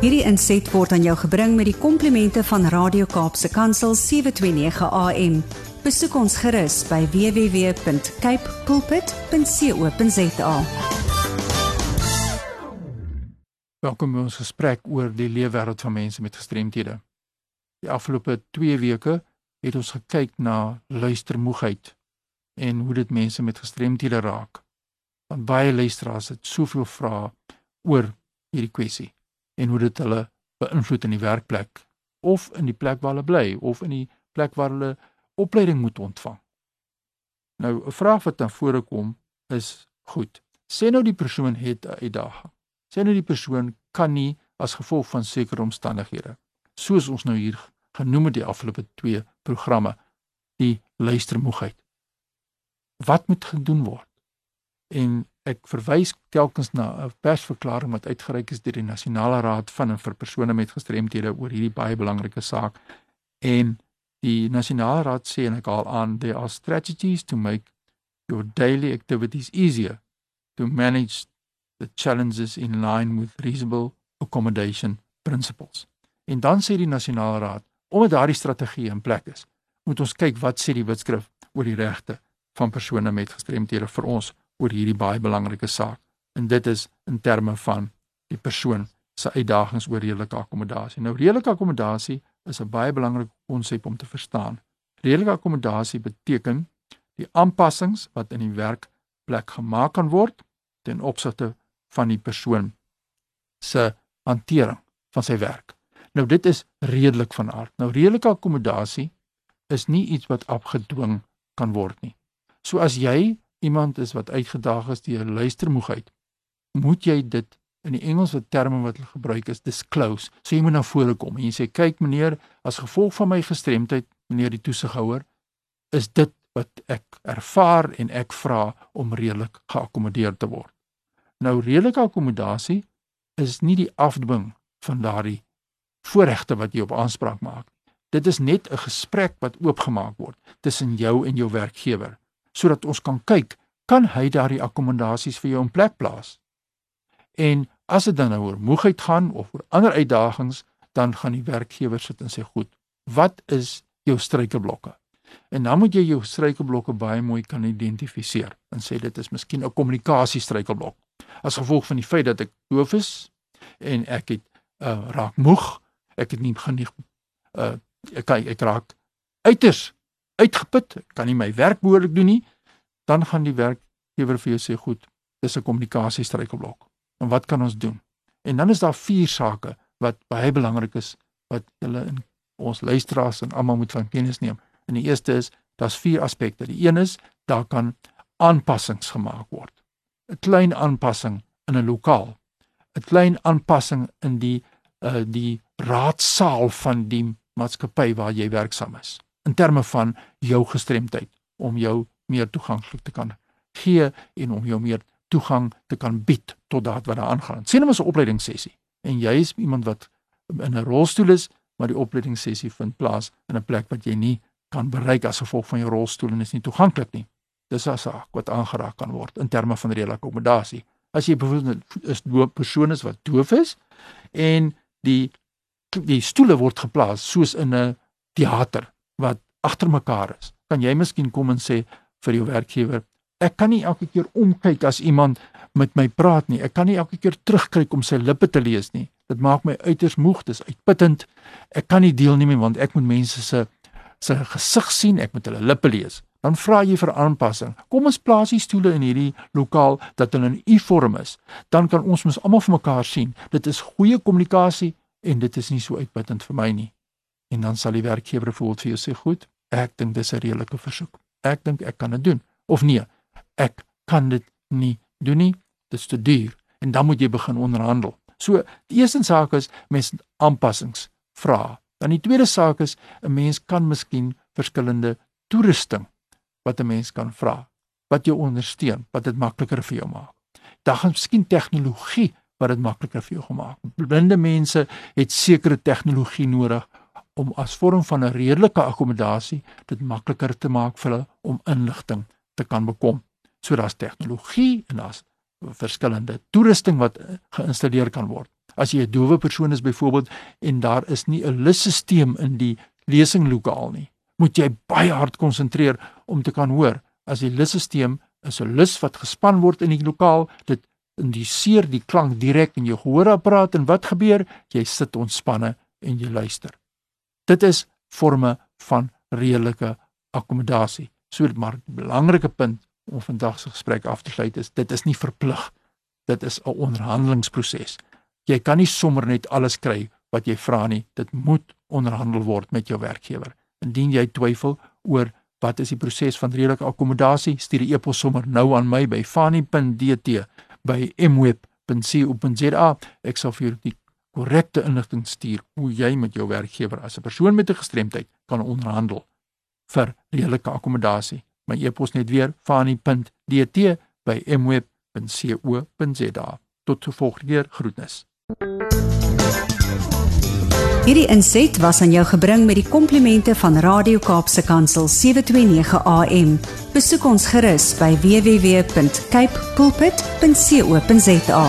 Hierdie inset word aan jou gebring met die komplimente van Radio Kaapse Kansel 729 AM. Besoek ons gerus by www.cape pulpit.co.za. Welkom by ons gesprek oor die leefwêreld van mense met gestremthede. Die afgelope 2 weke het ons gekyk na luistermoegheid en hoe dit mense met gestremthede raak. Want baie luisteraars het soveel vrae oor hierdie kwessie en hoe dit hulle beïnvloed in die werkplek of in die plek waar hulle bly of in die plek waar hulle opleiding moet ontvang. Nou 'n vraag wat dan voorkom is goed. Sê nou die persoon het 'n uitdaging. Sê nou die persoon kan nie as gevolg van sekere omstandighede soos ons nou hier genoem het die afgelope 2 programme die luistermoegheid. Wat moet gedoen word? En ek verwys telkens na 'n persverklaring wat uitgereik is deur die Nasionale Raad van en vir persone met gestremthede oor hierdie baie belangrike saak. En die Nasionale Raad sê en ek haal aan there are strategies to make your daily activities easier to manage the challenges in line with reasonable accommodation principles. En dan sê die Nasionale Raad, omdat daardie strategie in plek is, moet ons kyk wat sê die wetskrif oor die regte van persone met gestremthede vir ons oor hierdie baie belangrike saak. En dit is in terme van die persoon se uitdagings oor redelike akkommodasie. Nou redelike akkommodasie is 'n baie belangrike konsep om te verstaan. Redelike akkommodasie beteken die aanpassings wat in die werkplek gemaak kan word ten opsigte van die persoon se hantering van sy werk. Nou dit is redelik van aard. Nou redelike akkommodasie is nie iets wat afgedwing kan word nie. So as jy iemand is wat uitgedaag is deur luistermoegheid, moet jy dit in die Engelse terme wat hulle gebruik is disclose. So jy moet na vore kom en jy sê kyk meneer, as gevolg van my gestremdheid, meneer die toesighouer, is dit wat ek ervaar en ek vra om redelik geakkommodeer te word. Nou redelike akkommodasie is nie die afdwing van daardie voorregte wat jy op aanspraak maak. Dit is net 'n gesprek wat oopgemaak word tussen jou en jou werkgewer sodat ons kan kyk kan hy daardie akkommodasies vir jou in plek plaas. En as dit dan nou oor moegheid gaan of oor ander uitdagings, dan gaan die werkgewer sit en sê goed, wat is jou struikelblokke? En dan moet jy jou struikelblokke baie mooi kan identifiseer en sê dit is miskien 'n kommunikasie struikelblok. As gevolg van die feit dat ek doof is en ek het uh, raak moeg, ek het nie genoeg uh ek ek raak uiters uitgeput, kan nie my werk behoorlik doen nie, dan gaan die werkgewer vir jou sê goed, dis 'n kommunikasie struikelblok. En wat kan ons doen? En dan is daar vier sake wat baie belangrik is wat julle in ons luisteraars en almal moet van kennis neem. En die eerste is daar's vier aspekte. Die een is daar kan aanpassings gemaak word. 'n Klein aanpassing in 'n lokaal. 'n Klein aanpassing in die uh die raadsaal van die maatskappy waar jy werksaam is in terme van jou gestremdheid om jou meer toeganklik te kan gee en om jou meer toegang te kan bied tot daad wat daar aangaan. Sien ons 'n opleidingssessie en jy is iemand wat in 'n rolstoel is, maar die opleidingssessie vind plaas in 'n plek wat jy nie kan bereik as gevolg van jou rolstoel en is nie toeganklik nie. Dis 'n saak wat aangeraak kan word in terme van redelike akkommodasie. As jy byvoorbeeld doof persoon is wat doof is en die die stoele word geplaas soos in 'n teater wat agter mekaar is. Kan jy miskien kom en sê vir jou werkgewer, ek kan nie elke keer omkyk as iemand met my praat nie. Ek kan nie elke keer terugkyk om sy lippe te lees nie. Dit maak my uiters moeg, dis uitputtend. Ek kan nie deelneem nie want ek moet mense se se gesig sien, ek moet hulle lippe lees. Dan vra jy vir aanpassing. Kom ons plaas die stoele in hierdie lokaal dat hulle in U-vorm is. Dan kan ons mos almal vir mekaar sien. Dit is goeie kommunikasie en dit is nie so uitputtend vir my nie en dan sal die werkgewer voel vir jou sê goed, ek dink dis 'n redelike versoek. Ek dink ek kan dit doen of nee, ek kan dit nie doen nie, dit is te duur en dan moet jy begin onderhandel. So die eerste saak is mens aanpassings vra. Dan die tweede saak is 'n mens kan miskien verskillende toerusting wat 'n mens kan vra wat jou ondersteun, wat dit makliker vir jou maak. Dan gaan miskien tegnologie wat dit makliker vir jou gemaak. Blinde mense het sekere tegnologie nodig om as vorm van 'n redelike akkommodasie dit makliker te maak vir hulle om inligting te kan bekom. So daar's tegnologie en daar's verskillende toerusting wat geïnstalleer kan word. As jy 'n doewe persoon is byvoorbeeld en daar is nie 'n lusstelsel in die lesinglokaal nie, moet jy baie hard konsentreer om te kan hoor. As die lusstelsel is 'n lus wat gespan word in die lokaal, dit indiseer die klank direk in jou gehoorapparaat en wat gebeur? Jy sit ontspanne en jy luister. Dit is forme van redelike akkommodasie. So maar 'n belangrike punt om vandag se gesprek af te sluit is dit is nie verplig. Dit is 'n onderhandelingsproses. Jy kan nie sommer net alles kry wat jy vra nie. Dit moet onderhandel word met jou werkgewer. Indien jy twyfel oor wat is die proses van redelike akkommodasie, stuur die e-pos sommer nou aan my by fani.dt by mweb.co.za. Ek sal vir jou die korrekte inligting stuur hoe jy met jou werkgewer as 'n persoon met 'n gestremdheid kan onderhandel vir redelike akkommodasie. My e-pos net weer fani.dt by mweb.co.za. Tot volgende keer groetnis. Hierdie inset was aan jou gebring met die komplimente van Radio Kaapse Kansel 729 AM. Besoek ons gerus by www.cape pulpit.co.za.